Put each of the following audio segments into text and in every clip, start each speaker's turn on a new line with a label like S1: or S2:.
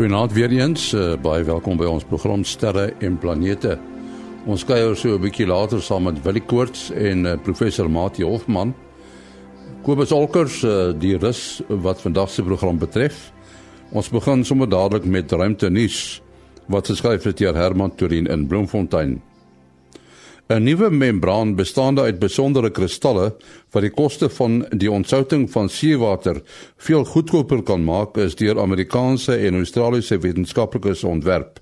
S1: Goeienaand weer eens, uh, baie welkom by ons program Sterre en Planete. Ons kuier so 'n bietjie later saam met Willie Koorts en uh, professor Mati Hofman. Kobus Olkers, uh, die rus wat vandag se program betref. Ons begin sommer dadelik met ruimte nuus wat geskryf is deur Herman Turin in Bloemfontein. 'n Nuwe membraan bestaande uit besondere kristalle wat die koste van die ontsouting van seewater veel goedkoper kan maak is deur Amerikaanse en Australiese wetenskaplikes ontwerp.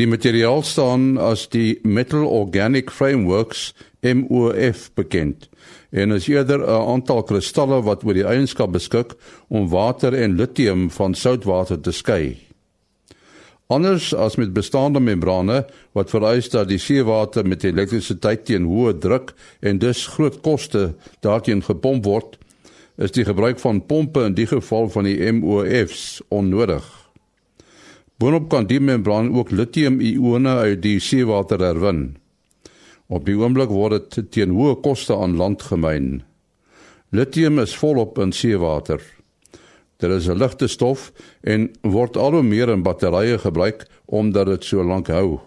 S1: Die materiaal staan as die Metal Organic Frameworks MOF bekend en is eerder 'n aantal kristalle wat oor die eienskap beskik om water en lithium van soutwater te skei. Anders as met bestaande membrane wat vereis dat die seewater met elektrisiteit teen hoë druk en dus groot koste daarteen gepomp word, is die gebruik van pompe in die geval van die MOFs onnodig. Boonop kan die membraan ook lithium-ione uit die seewater herwin. Op die oomblik word dit teen hoë koste aan land gemyn. Lithium is volop in seewater. Dit is 'n ligte stof en word al hoe meer in batterye gebruik omdat dit so lank hou.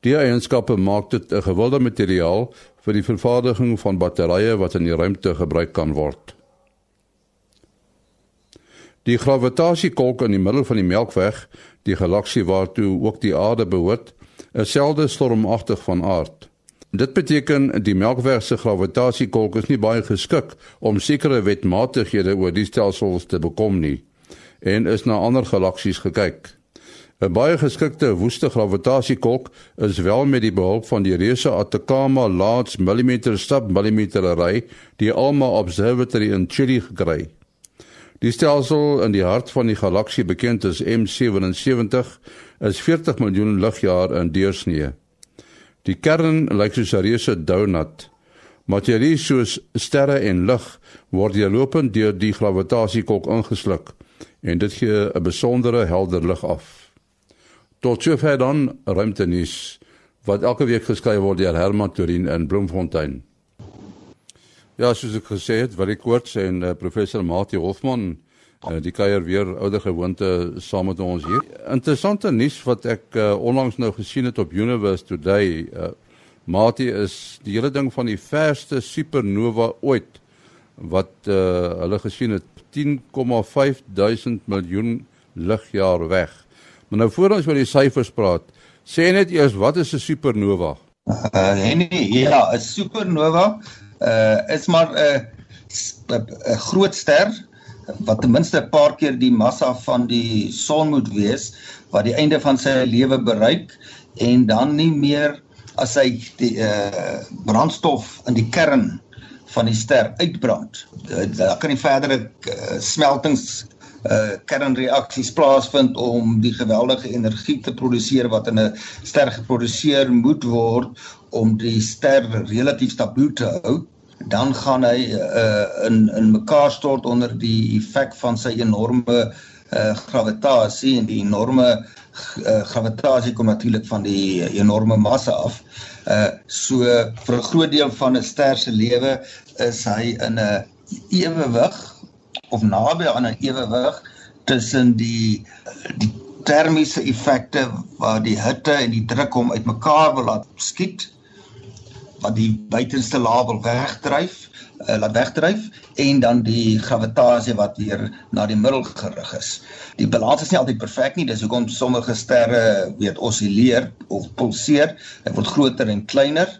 S1: Die eienskappe maak dit 'n gewilde materiaal vir die vervaardiging van batterye wat in die ruimte gebruik kan word. Die gravitasiekolk in die middel van die Melkweg, die galaksie waartoe ook die aarde behoort, is selde stormagtig van aard. Dit beteken die Melkweg se gravitasiekolk is nie baie geskik om sekere wetmatighede oor die stelsels te bekom nie en is na ander galaksies gekyk. 'n Baie geskikte woeste gravitasiekolk is wel met die behulp van die reuse Atacama Large Millimeter Submillimeter Array, die ALMA Observatory in Chile gekry. Die stelsel in die hart van die galaksie bekend as M77 is 40 miljoen ligjaar in deursnee. Die kern lyk soos 'n reuse donut. Materie soos sterre en lig word deurlopend deur die gravitasiekolk ingesluk en dit gee 'n besondere helder lig af. Tot sover dan ruimtenis wat elke week geskryf word deur Herman Turin in Bloemfontein. Ja, soos ek gesê het, wat ek kort sê en uh, professor Mati Hofman die kuier weer ouer gewoonte saam met ons hier. Interessante nuus wat ek uh, onlangs nou gesien het op Universe Today. Uh, Mati is die hele ding van die verste supernova ooit wat uh, hulle gesien het 10,5 duisend miljoen ligjaar weg. Maar nou voor ons oor die syfers praat, sê net eers wat is 'n supernova?
S2: Uh, nee, ja, 'n supernova uh, is maar 'n uh, 'n groot ster wat ten minste 'n paar keer die massa van die son moet wees wat die einde van sy lewe bereik en dan nie meer as hy die uh, brandstof in die kern van die ster uitbrand. Uh, daar kan nie verdere uh, smeltings uh kernreaksies plaasvind om die geweldige energie te produseer wat in 'n ster geproduseer moet word om die ster relatief stabiel te hou dan gaan hy uh, in in mekaar stort onder die effek van sy enorme uh, gravitasie en die enorme uh, gravitasie kom natuurlik van die enorme massa af. Uh so vir 'n groot deel van 'n ster se lewe is hy in 'n ewewig of naby aan 'n ewewig tussen die die termiese effekte waar die hitte en die druk hom uitmekaar wil laat skiet wat die buitenste laag wil wegdryf, uh, laat wegdryf en dan die gravitasie wat weer na die middel gerig is. Die balans is nie altyd perfek nie, dis hoekom sommige sterre weet osilleer of pulseer, dit word groter en kleiner.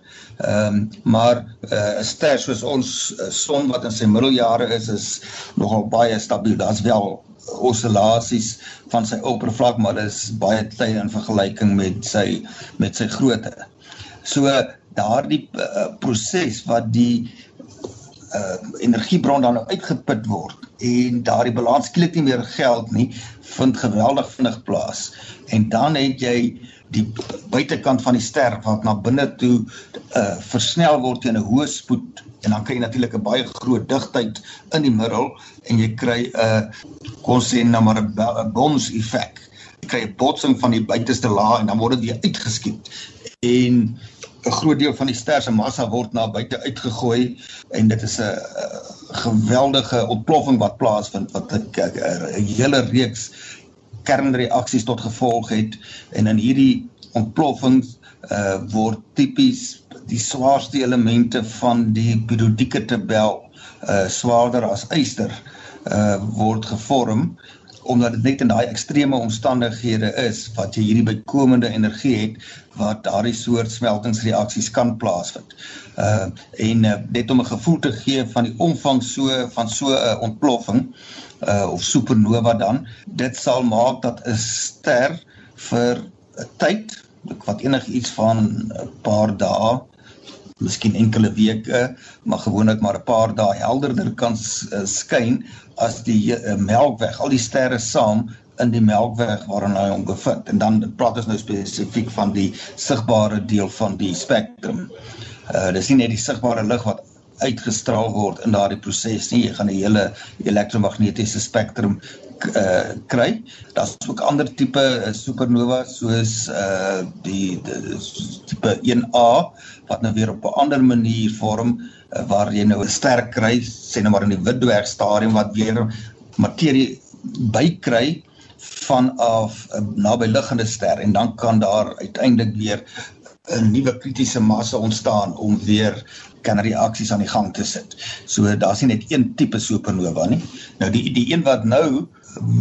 S2: Ehm um, maar eh, 'n uh, ster soos ons uh, son wat in sy middeljare is is nogal baie stabiel. Daar's wel oscillasies van sy oppervlak, maar dit is baie klein in vergelyking met sy met sy grootte. So daardie uh, proses wat die uh, energiebron dan nou uitgeput word en daardie balans skielik nie meer geld nie, vind geweldig vinnig plaas. En dan het jy die buitekant van die ster wat na binne toe uh, versnel word teen 'n hoë spoed en dan kry jy natuurlik 'n baie groot digtheid in die middel en jy kry 'n uh, kon sê nou maar 'n bons effek. Jy kry 'n botsing van die buiteste laag en dan word dit weer uitgeskiet. En 'n groot deel van die ster se massa word na buite uitgegooi en dit is 'n geweldige ontploffing wat plaasvind wat 'n hele reeks kernreaksies tot gevolg het en in hierdie ontploffings uh word tipies die swaarste elemente van die periodieke tabel uh swaarder as yster uh word gevorm omdat dit net in daai ekstreme omstandighede is wat jy hierdie bykomende energie het wat daardie soort smeltingsreaksies kan plaasvind. Uh en uh, net om 'n gevoel te gee van die omvang so van so 'n uh, ontploffing uh of supernova dan, dit sal maak dat 'n ster vir 'n tyd wat enigiets van 'n paar dae miskien enkele weke, maar gewoonlik maar 'n paar dae helderder kan uh, skyn as die uh, Melkweg, al die sterre saam in die Melkweg waarin hy hom bevind. En dan praat ons nou spesifiek van die sigbare deel van die spektrum. Uh dis nie net die sigbare lig wat uitgestraal word in daardie proses nie. Jy gaan 'n hele elektromagnetiese spektrum uh kry. Daar's ook ander tipe uh, supernova soos uh die, die tipe 1A wat nou weer op 'n ander manier vorm uh, waar jy nou 'n ster kry, sê nou maar in die Witdwerg stadium wat weer materie bykry vanaf 'n naby liggende ster en dan kan daar uiteindelik weer 'n nuwe kritiese massa ontstaan om weer kernreaksies aan die gang te sit. So daar's nie net een tipe supernova nie. Nou die die een wat nou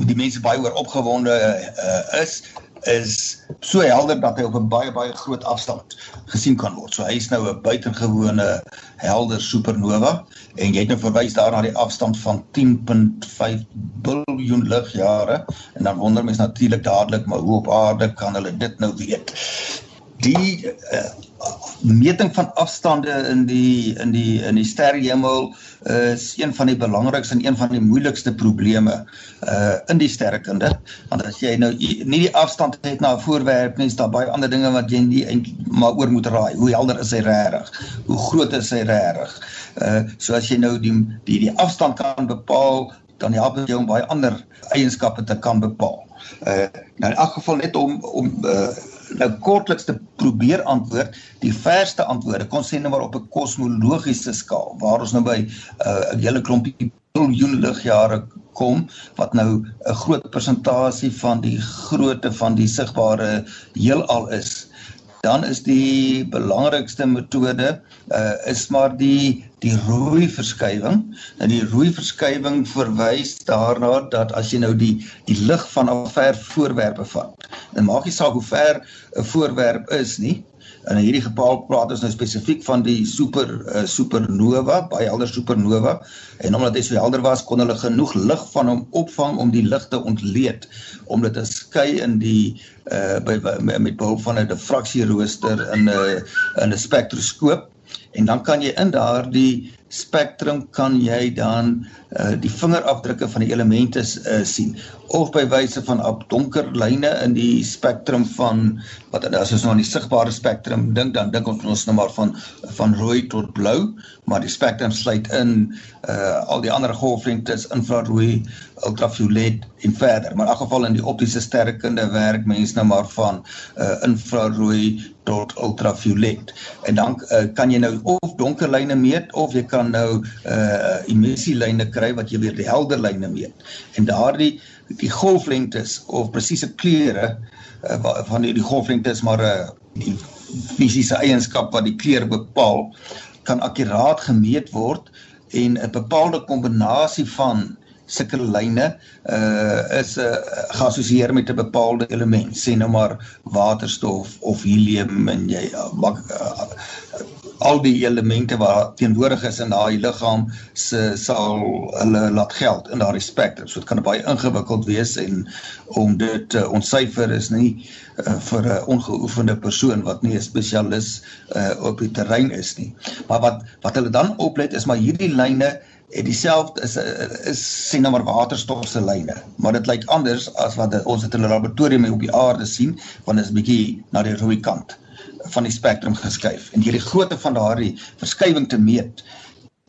S2: die mense baie oor opgewonde uh, is is so helder dat hy op 'n baie baie groot afstand gesien kan word. So hy is nou 'n buitengewone helder supernova en jy het nou verwys daar na die afstand van 10.5 biljoen ligjare en dan wonder mens natuurlik dadelik maar hoe op aarde kan hulle dit nou weet. Die uh, meting van afstande in die in die in die sterrehemel is een van die belangrikste en een van die moeilikste probleme uh in die sterrekunde. Want as jy nou nie die afstand het na 'n voorwerp nie is daar baie ander dinge wat jy nie eintlik maar oor moet raai. Hoe helder is hy regtig hoe groot is hy regtig uh so as jy nou die die die afstand kan bepaal dan help dit jou om baie ander eienskappe te kan bepaal. Uh nou in elk geval net om om uh nou kortliks te probeer antwoord die verste antwoorde kon sê nou maar op 'n kosmologiese skaal waar ons nou by uh, 'n hele klompie biljoen ligjare kom wat nou 'n groot persentasie van die grootte van die sigbare heelal is dan is die belangrikste metode uh, is maar die die rooi verskywing. Nou die rooi verskywing verwys daarna dat as jy nou die die lig van 'n ver voorwerpe vat, dan maak nie saak hoe ver 'n voorwerp is nie, In hierdie geval praat ons nou spesifiek van die super uh, supernova, baie helder supernova. En omdat dit so helder was, kon hulle genoeg lig van hom opvang om die lig te ontleed om dit te skei in die uh by, by met behulp van 'n diffraksierooster in 'n in 'n spektroskoop. En dan kan jy in daardie spektrum kan jy dan uh, die vingerafdrukke van die elemente uh, sien. Of by wyse van op donker lyne in die spektrum van wat as ons nou aan die sigbare spektrum dink dan dink ons ons nou maar van van rooi tot blou maar die spektrum sluit in uh, al die ander golflengtes infrarooi ultraviolet en verder. Maar in elk geval in die optiese sterrekunde werk mense nou maar van uh, infrarooi tot ultraviolet. En dan uh, kan jy nou of donker lyne meet of jy kan dan nou uh emissielyne kry wat jy weer die helder lyne meet. En daardie die golflengtes of presiese kleure uh, van hierdie golflengtes maar 'n uh, die fisiese eienskap wat die kleur bepaal kan akkuraat gemeet word en 'n bepaalde kombinasie van sulke lyne uh is uh, geassosieer met 'n bepaalde element sê nou maar waterstof of helium en jy uh, uh, al die elemente wat teenwoordig is in daai liggaam se sal hulle laat geld in daardie spektrum. So dit kan baie ingewikkeld wees en om dit te uh, ontsyfer is nie uh, vir 'n ongeoefende persoon wat nie 'n spesialis uh, op die terrein is nie. Maar wat wat hulle dan oplet is maar hierdie lyne het dieselfde is is sien nou maar waterstof se lyne, maar dit lyk anders as wat ons dit in 'n laboratorium op die aarde sien, want dit is bietjie na die rooi kant van die spektrum geskuif. En hierdie grootte van daardie verskywing te meet,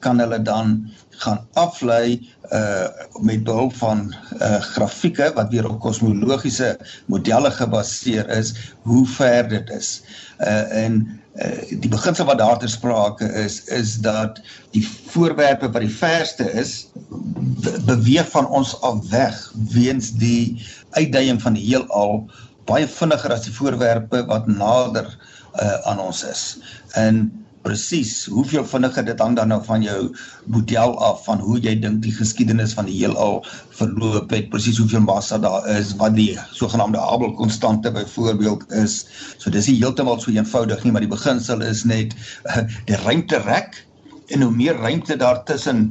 S2: kan hulle dan gaan aflei uh met behulp van uh grafieke wat weer op kosmologiese modelle gebaseer is hoe ver dit is. Uh en uh die beginsel wat daar ter sprake is is dat die voorwerpe wat die verste is beweeg van ons af weg weens die uitdaging van die heelal baie vinniger as die voorwerpe wat nader uh, aan ons is. En presies hoeveel vinniger dit hang dan nou van jou model af van hoe jy dink die geskiedenis van die heelal verloop het presies hoeveel massa daar is wat die sogenaamde Hubble konstante byvoorbeeld is. So dis nie heeltemal so eenvoudig nie maar die beginsel is net uh, die ruimte rek en hoe meer ruimte daar tussen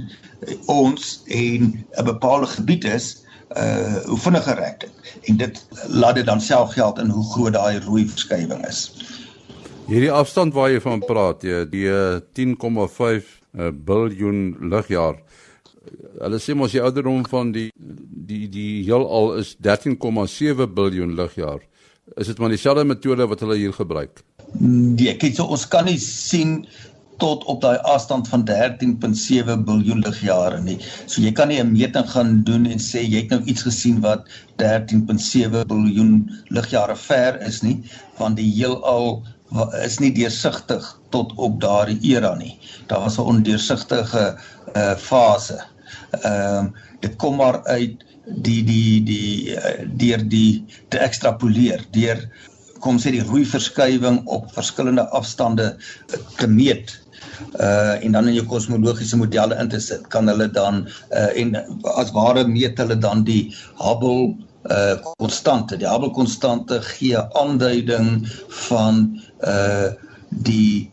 S2: ons en 'n bepaalde gebied is uh hoe vinniger rek dit. En dit laat dit dan self geld in hoe groot daai rooi verskywing is
S1: Hierdie afstand waar jy van praat, jy die 10,5 uh, biljoen ligjaar. Hulle sê mos die ouderdom van die die die heelal is 13,7 biljoen ligjaar. Is dit maar dieselfde metode wat hulle hier gebruik?
S2: Nee, kyk so ons kan nie sien tot op daai afstand van 13.7 biljoen ligjare nie. So jy kan nie 'n meting gaan doen en sê jy het nou iets gesien wat 13.7 biljoen ligjare ver is nie, want die heelal is nie deursigtig tot op daardie era nie. Daar was 'n ondeursigtige uh fase. Ehm uh, dit kom maar uit die die die uh, deur die te ekstrapoleer, deur kom sê die rooi verskywing op verskillende afstande te meet uh en dan in jou kosmologiese modelle in te sit kan hulle dan uh en as ware meet hulle dan die Hubble uh konstante. Die Hubble konstante gee aanduiding van uh die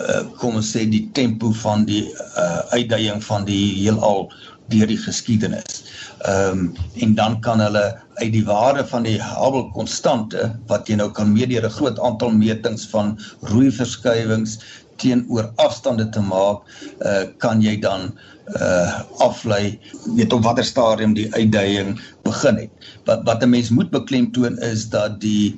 S2: uh kom ons sê die tempo van die uh uitdaging van die heelal deur die geskiedenis. Ehm um, en dan kan hulle uit die waarde van die Hubble konstante wat jy nou kan meet deur 'n groot aantal metings van rooi verskywings teenoor afstande te maak, uh kan jy dan uh aflei weet op watter stadium die uitdaging begin het. Wat wat 'n mens moet beklemtoon is dat die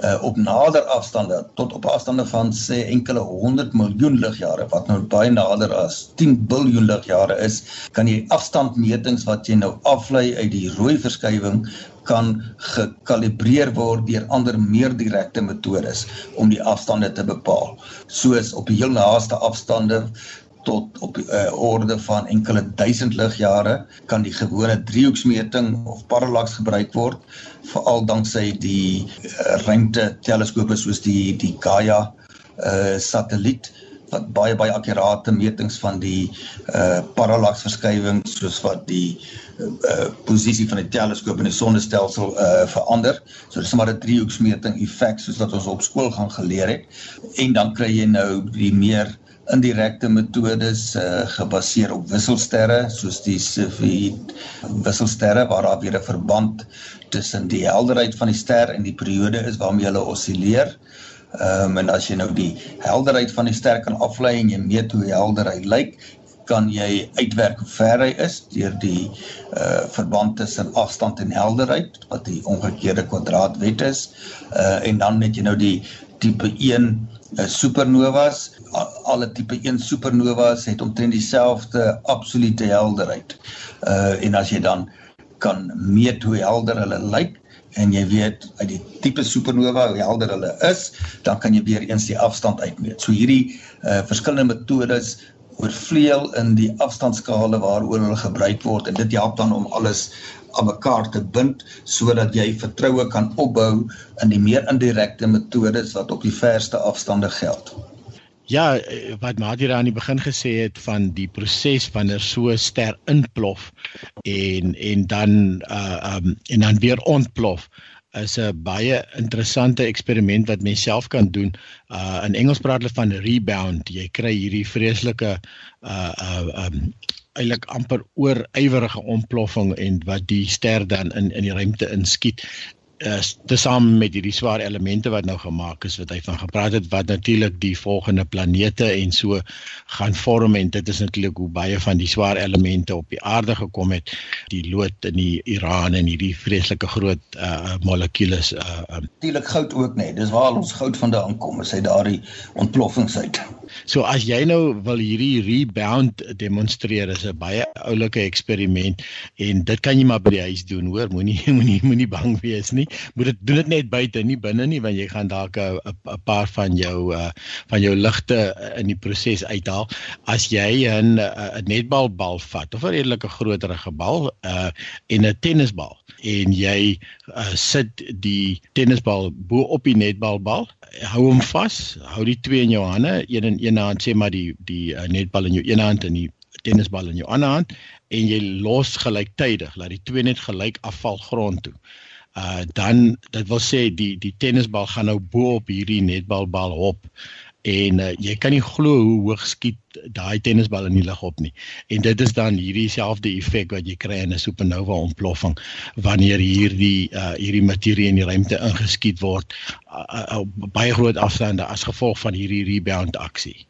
S2: uh op nader afstande tot op afstande van sê enkele 100 miljoen ligjare wat nou baie nader as 10 biljoen ligjare is, kan jy afstandmetings wat jy nou aflei uit die rooi verskywing kan gekalibreer word deur ander meer direkte metodes om die afstande te bepaal. Soos op die heel naaste afstande tot op die uh, orde van enkele duisend ligjare kan die gewone driehoeksmeting of parallax gebruik word veral danksy die uh, ruimte teleskope soos die die Gaia uh, satelliet wat baie baie akkurate metings van die uh, parallax verskywing soos wat die uh, posisie van die teleskoop in die sonnestelsel uh, verander. So dis maar 'n driehoeksmeting effek soos wat ons op skool gaan geleer het. En dan kry jy nou die meer indirekte metodes uh, gebaseer op wisselsterre soos die Cepheid wisselsterre waar daar weer 'n verband tussen die helderheid van die ster en die periode is waarmee hulle osilleer. Ehm um, en as jy nou die helderheid van die ster kan aflei en jy meet hoe helder hy lyk, kan jy uitwerk hoe ver hy is deur die uh verband tussen afstand en helderheid wat die omgekeerde kwadraatwet is. Uh en dan het jy nou die tipe 1 uh, supernovas alle tipe 1 supernovas het omtrent dieselfde absolute helderheid. Uh en as jy dan kan meet hoe helder hulle lyk en jy weet uit die tipe supernova hoe helder hulle is, dan kan jy weer eens die afstand uitmeet. So hierdie uh verskillende metodes oorvleuel in die afstandskale waaroor hulle gebruik word en dit help dan om alles aan mekaar te bind sodat jy vertroue kan opbou in die meer indirekte metodes wat op die verste afstande geld.
S3: Ja, wat Madie daar aan die begin gesê het van die proses wanneer so ster inplof en en dan uh um en dan weer ontplof is 'n baie interessante eksperiment wat mens self kan doen. Uh in Engels praat hulle van rebound. Jy kry hierdie vreeslike uh uh um eintlik amper oor ywerige ontploffing en wat die ster dan in in die ruimte inskiet is tesame met hierdie swaar elemente wat nou gemaak is wat hy van gepraat het wat natuurlik die volgende planete en so gaan vorm en dit is natuurlik hoe baie van die swaar elemente op die aarde gekom het die lood in die Iran en hierdie vreeslike groot uh molekules uh
S2: natuurlik goud ook nê dis waar ons goud vandaan kom is hy daardie ontploffings uit.
S3: So as jy nou wil hierdie rebound demonstreer is 'n baie oulike eksperiment en dit kan jy maar by die huis doen hoor. Moenie moenie moenie bang wees nie. Moet dit doen dit net buite nie binne nie want jy gaan dalk 'n 'n paar van jou uh, van jou ligte in die proses uithaal. As jy 'n 'n netbalbal vat of 'n redelike groterige bal uh, en 'n tennisbal. En jy uh, sit die tennisbal bo op die netbalbal hou hom vas hou die twee in jou hande een in een hand sê maar die die uh, netbal in jou een hand en die tennisbal in jou ander hand en jy los gelyktydig laat die twee net gelyk afval grond toe. Uh dan dit wil sê die die tennisbal gaan nou bo op hierdie netbalbal hop en uh, jy kan nie glo hoe hoog skiet daai tennisbal in die lug op nie. En dit is dan hierdie selfde effek wat jy kry in 'n supernova ontploffing wanneer hierdie uh, hierdie materie in die ruimte ingeskiet word uh, op uh, uh, baie groot afstande as gevolg van hierdie rebound aksie.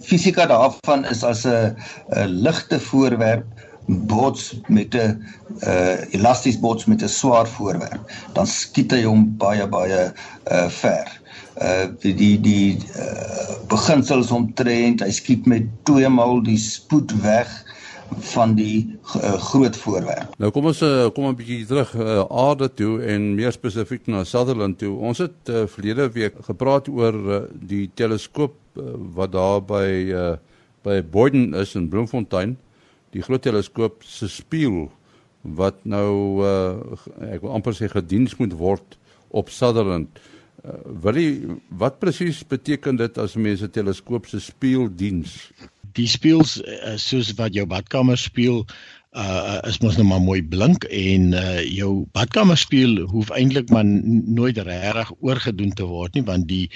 S2: Fisika daarvan is as 'n ligte voorwerp bots met 'n uh, elasties bots met 'n swaar voorwerp, dan skiet hy hom baie baie uh, ver uh die die, uh beginsels omtrent hy skiet met twee maal die spoed weg van die uh, groot voorwerp.
S1: Nou kom ons uh, kom 'n bietjie terug uh, aarde toe en meer spesifiek na Sutherland toe. Ons het uh, verlede week gepraat oor uh, die teleskoop uh, wat daar by uh, by Boyden is in Bloemfontein. Die groot teleskoop se spieël wat nou uh, ek wil amper sê gediens moet word op Sutherland. Uh, Willie, wat presies beteken dit as mense teleskoop se spieeldiens?
S3: Die speels uh, soos wat jou badkamer speel uh is mos nou maar mooi blink en uh jou badkamerspieël hoef eintlik maar nooit regtig oorgedoen te word nie want die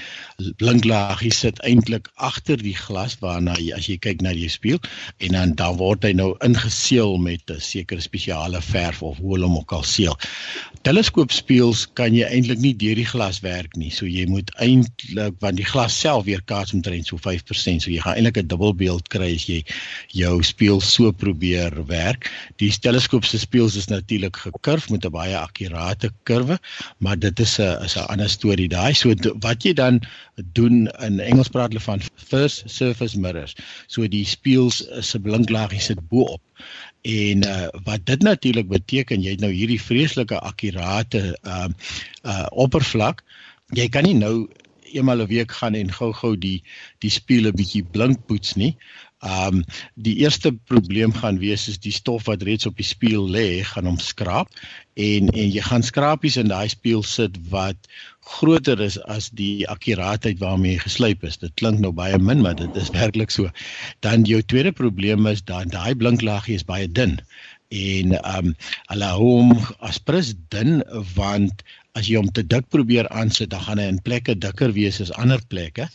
S3: blinklaagie sit eintlik agter die glas waarna jy as jy kyk na die spieël en dan dan word hy nou ingeseël met 'n sekere spesiale verf of hoe hulle hom ook al seël. Teleskoopspieëls kan jy eintlik nie deur die glas werk nie. So jy moet eintlik want die glas self weerkaats omtrent so 5%, so jy gaan eintlik 'n dubbelbeeld kry as jy jou spieël so probeer werk. Die teleskoop se spieëls is natuurlik gekurf met 'n baie akkurate kurwe, maar dit is 'n is 'n ander storie daai. So wat jy dan doen in Engels praat hulle van first surface mirrors. So die spieëls 'n blinklaagie sit bo-op. En uh, wat dit natuurlik beteken, jy het nou hierdie vreeslike akkurate uh uh oppervlak. Jy kan nie nou eenmal 'n week gaan en gou-gou die die spieël 'n bietjie blink poets nie. Ehm um, die eerste probleem gaan wees is die stof wat reeds op die spieël lê, gaan hom skraap en en jy gaan skrapies in daai spieël sit wat groter is as die akkuraatheid waarmee hy geslyp is. Dit klink nou baie min, maar dit is werklik so. Dan jou tweede probleem is dan daai blinklaagie is baie dun en ehm um, hulle hom as pres dun want as jy hom te dik probeer aansit, dan gaan hy in plekke dikker wees as ander plekke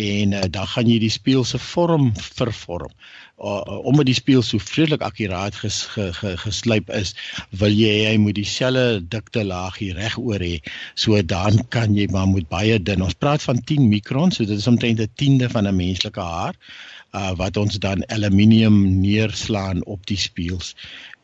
S3: en uh, dan gaan jy die spieël se vorm vervorm. Uh, omdat die spieël so vreeslik akkuraat ges, ge, ge, geslyp is, wil jy hy moet dieselfde dikte laagie reg oor hê. So dan kan jy maar moet baie dun. Ons praat van 10 mikron, so dit is omtrent 'n tiende van 'n menslike haar uh, wat ons dan aluminium neerslaan op die spieëls.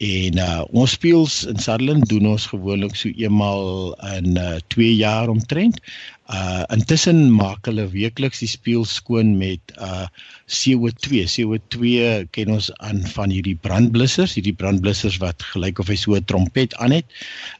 S3: En uh, ons spieëls in Sutherland doen ons gewoonlik so eenmal in 2 uh, jaar omtrent. Uh intussen maak hulle weekliks die spieël skoon met uh CO2. CO2 ken ons aan van hierdie brandblussers, hierdie brandblussers wat gelyk of hy so 'n trompet aan het.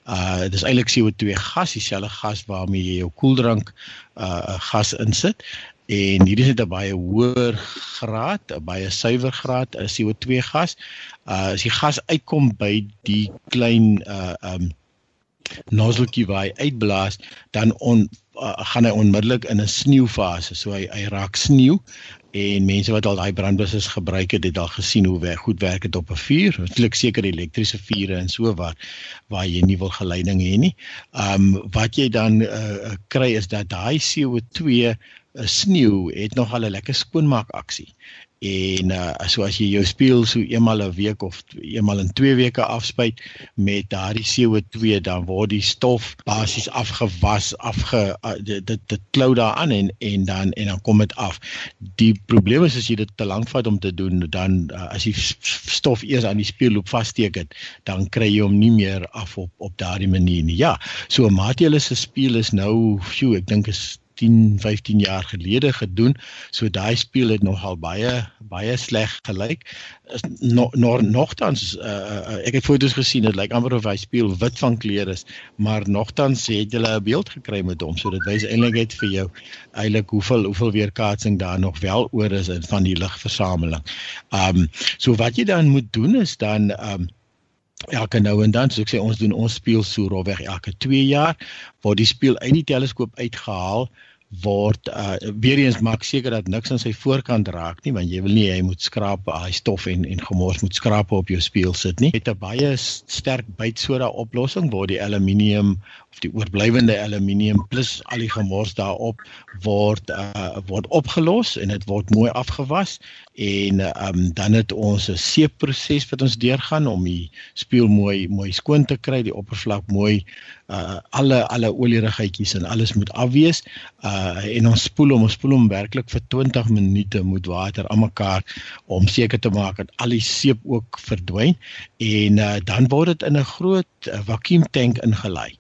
S3: Uh dis eintlik CO2 gas, dieselfde gas waarmee jy jou koeldrank uh gas insit en hierdie is 'n baie hoër graad, 'n baie suiwer graad as CO2 gas. Uh as die gas uitkom by die klein uh um nozzletjie waar hy uitblaas, dan on uh, gaan hy onmiddellik in 'n sneeufase. So hy hy raak sneeu en mense wat al daai brandbusse gebruik het, het al gesien hoe werk goed werk dit op 'n vuur. Natuurlik seker elektriese vure en so waar waar jy nie wil geleiding hê nie. Um wat jy dan uh, kry is dat daai CO2 sneeu het nogal 'n lekker skoonmaak aksie. En uh so as jy jou spieël so eenmal 'n week of eenmal in 2 weke afspuit met daardie CO2 dan word die stof basies afgewas, afge uh, dit dit, klou daaraan en en dan en dan kom dit af. Die probleem is as jy dit te lank vat om te doen, dan uh, as die stof eers aan die spieël loop vassteek het, dan kry jy hom nie meer af op op daardie manier nie. Ja, so Matiele se spieël is nou, sjoe, ek dink is 10, 15 jaar gelede gedoen. So daai speel het nogal baie baie sleg gelyk. Is nog nog nogtans uh, ek het foto's gesien dit lyk amper of hy speel wit van kleur is, maar nogtans het hulle 'n beeld gekry met hom. So dit wys eintlik net vir jou eintlik hoeveel hoeveel weerkaatsing daar nog wel oor is van die ligversameling. Um so wat jy dan moet doen is dan um elke nou en dan, so ek sê ons doen ons speel so rofweg elke 2 jaar waar die speel uit die teleskoop uitgehaal word uh, weer eens maak seker dat niks aan sy voorkant raak nie want jy wil nie hy moet skraap hy stof en en gemors moet skraap op jou speel sit nie. Met 'n baie sterk bytsoda oplossing waar die aluminium of die oorblywende aluminium plus al die gemors daarop word uh, word opgelos en dit word mooi afgewas en um, dan het ons 'n seepproses wat ons deurgaan om die speel mooi mooi skoon te kry, die oppervlak mooi uh, alle alle olierigheidjies en alles moet afwees. Uh, en ons spoel hom, ons spoel hom werklik vir 20 minute met water aan mekaar om seker te maak dat al die seep ook verdwyn en uh, dan word dit in 'n groot uh, vakuumtank ingelei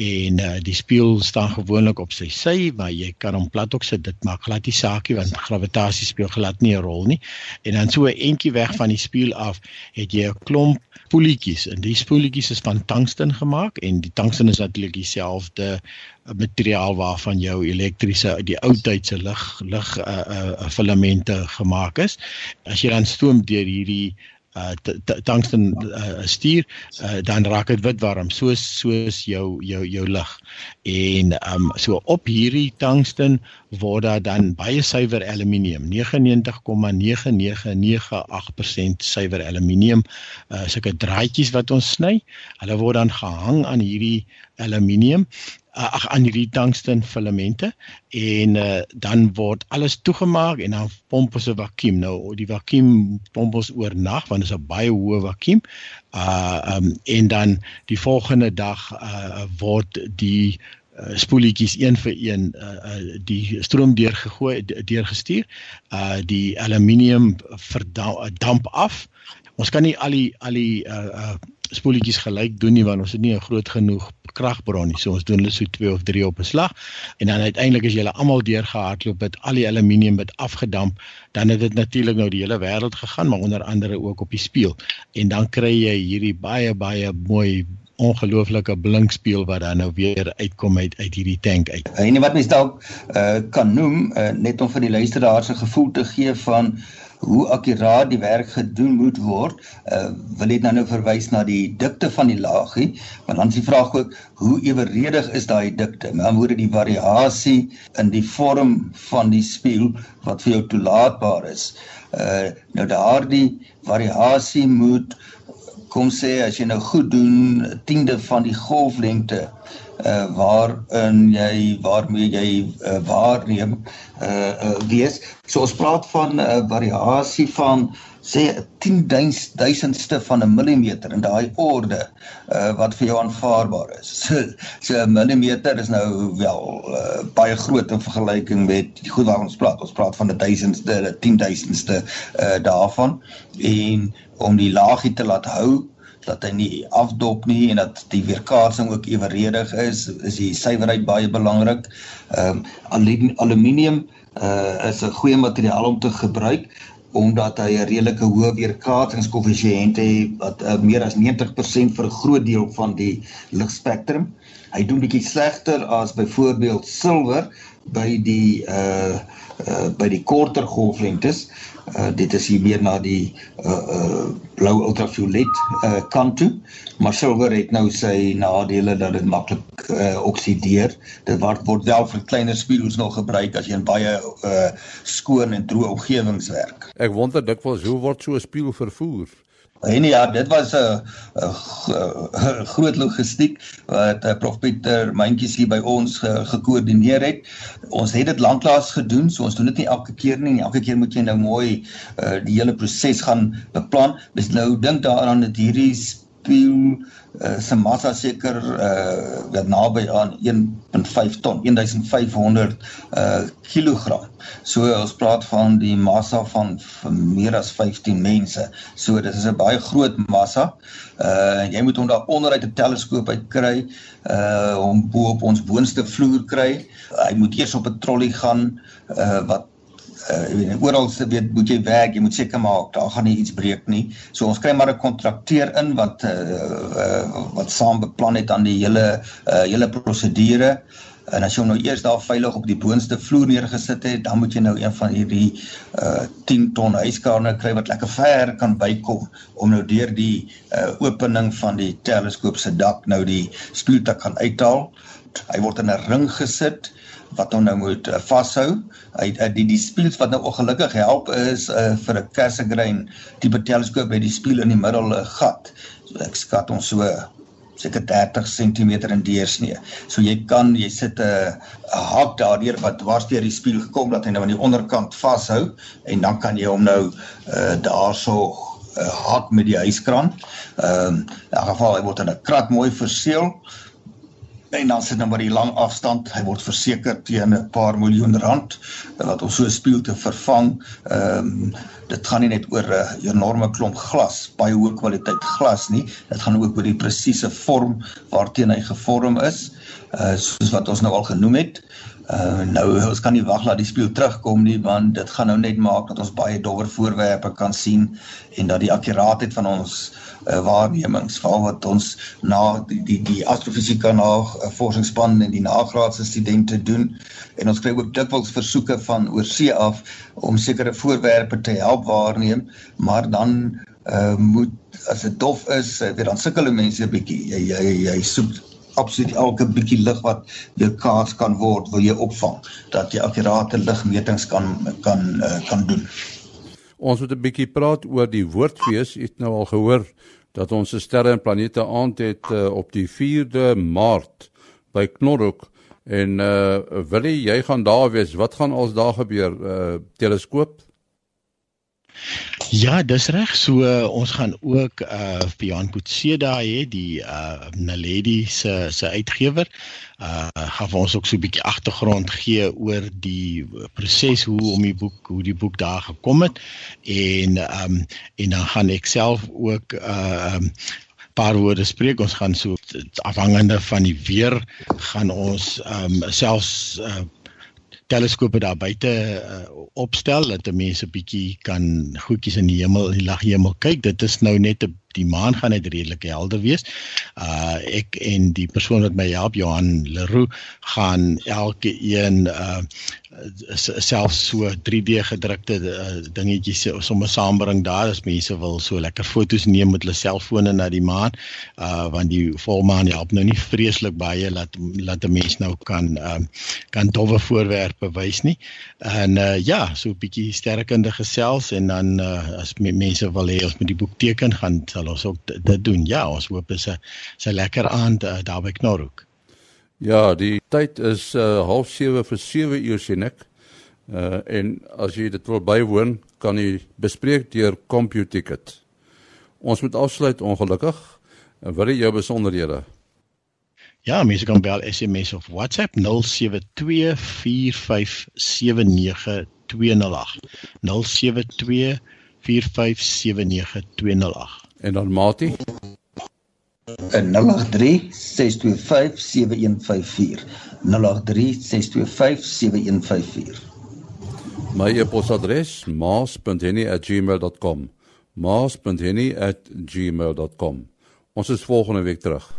S3: en uh, die spieël staan gewoonlik op sy sy maar jy kan hom plat ook sit. Dit maak glad nie saakie want gravitasie speel glad nie 'n rol nie. En dan so 'n entjie weg van die spieël af het jy 'n klomp spoelietjies en die spoelietjies is van tungsten gemaak en die tungsten is natuurlik dieselfde uh, materiaal waarvan jou elektriese die ou tydse lig lig uh, uh, filamente gemaak is. As jy dan stoom deur hierdie uh tungsten uh, stuur uh, dan raak dit wit warm soos soos jou jou jou lig. En um so op hierdie tungsten word daar dan baie suiwer aluminium 99,9998% suiwer aluminium uh sulke draadjies wat ons sny. Hulle word dan gehang aan hierdie aluminium ag aan hierdie tungsten filamente en uh, dan word alles toegemaak en dan pomp ons 'n vakuum. Nou die vakuum pomp ons oornag want dit is 'n baie hoë vakuum. Uh um, en dan die volgende dag uh word die uh, spoelietjies een vir een uh, uh die stroom deurgegooi deurgestuur. Uh die aluminium verdamp af. Ons kan nie al die al die uh, uh spoelietjies gelyk doen nie want ons het nie 'n groot genoeg kragbron nie. So ons doen hulle so 2 of 3 op 'n slag en dan uiteindelik as jy hulle almal deurgehardloop het, al die aluminium het afgedamp, dan het dit natuurlik nou die hele wêreld gegaan, maar onder andere ook op die spieël. En dan kry jy hierdie baie baie mooi ongelooflike blinkspieël wat dan nou weer uitkom uit uit hierdie tank uit.
S2: En wat mens dalk uh, kan noem uh, net om vir die luisteraars 'n gevoel te gee van hoe akkuraat die werk gedoen moet word. Uh wil net nou nou verwys na die dikte van die laagie, want dan is die vraag ook hoe eweredig is daai dikte? Met ander woorde die variasie in die vorm van die spieël wat vir jou toelaatbaar is. Uh nou daardie variasie moet kom sê as jy nou goed doen 'n tiende van die golflengte uh waarin jy waarmee jy uh, waarneem uh, uh wees. So ons praat van 'n uh, variasie van sê 10 duisendste van 'n millimeter in daai orde uh wat vir jou aanvaarbaar is. So so 'n millimeter is nou wel uh, baie groot in vergelyking met die goed waar ons praat. Ons praat van 'n duisendste, 'n 10 duisendste uh daarvan en om die laagie te laat hou dat hy nie afdop nie en dat die weerkaatsing ook eweredig is, is die suiwerheid baie belangrik. Ehm um, aluminium uh, is 'n goeie materiaal om te gebruik omdat hy 'n redelike hoë weerkaatsingskoëffisiënt het wat uh, meer as 90% vir 'n groot deel van die ligspektrum. Hy doen bietjie slegter as byvoorbeeld silwer by die uh uh by die korter golflengtes. Uh, dit is hier meer na die uh, uh, blou ultraviolet uh, kant toe. Maar silwer het nou sy nadele dat dit maklik uh, oksideer dit word word wel vir kleiner spieëls nog gebruik as jy in baie uh, skoon en droë omgewings werk
S1: ek wonder dikwels hoe word so 'n spieël vervoer
S2: En ja, dit was 'n groot logistiek wat uh, Prof Pieter Mandjies hier by ons ge, gekoördineer het. Ons het dit lanklaas gedoen, so ons doen dit nie elke keer nie. Elke keer moet jy nou mooi uh, die hele proses gaan beplan. Dis nou dink daaraan dat hierdie spieël uh, se massa seker uh wat naby aan 1.5 ton, 1500 uh kilogram. So ons praat van die massa van, meer as 15 mense. So dit is 'n baie groot massa. Uh jy moet hom daar onder uit 'n teleskoop uit kry, uh om bo op ons boonste vloer kry. Hy moet eers op 'n trolly gaan uh wat uh, jy weet oral se weet moet jy werk, jy moet seker maak daar gaan nie iets breek nie. So ons kry maar 'n kontrakteur in wat uh, uh, wat saam beplan het aan die hele uh, hele prosedure. En as jy hom nou eers daar veilig op die boonste vloer neergesit het, dan moet jy nou een van hierdie uh 10 ton hyskrane kry wat lekker ver kan bykom om nou deur die uh opening van die teleskoop se dak nou die te kan uithaal. Hy word in 'n ring gesit wat hom nou moet uh, vashou. Hy uh, die die spieëls wat nou ongelukkig help is uh, vir 'n Cassegrain tipe teleskoop met die spieël in die middel 'n gat. So ek skat ons so seker 30 cm in deursnee. So jy kan jy sit 'n 'n haak daardeur wat dwars deur die spieël gekom dat hy nou aan die onderkant vashou en dan kan jy hom nou uh, daarso uh, haak met die hyskraan. Ehm um, in elk geval hy word in 'n krat mooi verseël en dan sit nou maar die lang afstand. Hy word verseker teen 'n paar miljoen rand. Wat om so 'n spieël te vervang ehm um, dit gaan nie net oor 'n enorme klomp glas baie hoë kwaliteit glas nie. Dit gaan ook oor die presiese vorm waarteen hy gevorm is. Uh, soos wat ons nou al genoem het Uh, nou ons kan nie wag dat die spieël terugkom nie want dit gaan nou net maak dat ons baie dowwer voorwerpe kan sien en dat die akkuraatheid van ons uh, waarnemings veral wat ons na die die, die astrofisika na uh, forskingsspan en die nagraadse studente doen en ons kry ook dikwels versoeke van oorsee af om sekere voorwerpe te help waarneem maar dan uh, moet as dit dof is weer dan sukkel mense 'n bietjie jy jy jy soek absoluut elke bietjie lig wat weerkaats kan word wil jy opvang dat jy akkurate ligmetings kan kan uh, kan doen.
S1: Ons moet 'n bietjie praat oor die woordfees. Jy het nou al gehoor dat ons sterre en planete aand het uh, op die 4de Maart by Knorrhoek en uh wil jy gaan daar wees? Wat gaan ons daar gebeur? Uh teleskoop?
S3: Ja, dis reg. So uh, ons gaan ook uh vir Jan Boetse daai hê, die uh Naledi se se uitgewer. Uh gaan ons ook so 'n bietjie agtergrond gee oor die proses hoe om die boek hoe die boek daar gekom het en um en dan gaan ek self ook uh um paar woorde spreek ons gaan so afhangende van die weer gaan ons um selfs uh teleskope daar buite uh, opstel dat mense bietjie kan goedjies in die hemel die laghemel kyk. Dit is nou net 'n die maan gaan net redelik helder wees. Uh ek en die persoon wat my help Johan Leroux gaan elke een uh self so 3D gedrukte uh, dingetjies sommer saambring daar as mense wil so lekker foto's neem met hulle selfone na die maan. Uh want die volmaan help nou nie vreeslik baie laat laat 'n mens nou kan uh kan dowwe voorwerpe wys nie. En uh ja, so 'n bietjie sterkende gesels en dan uh as mense wil hê ons moet die boek teken gaan sal ons ook dit doen. Ja, ons hoop is 'n se lekker aand uh, daar by Knorhoek.
S1: Ja, die tyd is uh, half 7 vir 7 uur sien ek. Uh en as jy dit wil bywoon, kan jy bespreek deur CompuTicket. Ons moet afsluit ongelukkig. En wat is jou besonderhede?
S3: Ja, mense kan bel SMS of WhatsApp 0724579208. 072 4579208.
S1: En dan Mati?
S2: 'n 0836257154. 0836257154.
S1: My e-posadres maas.henny@gmail.com. maas.henny@gmail.com. Ons is volgende week terug.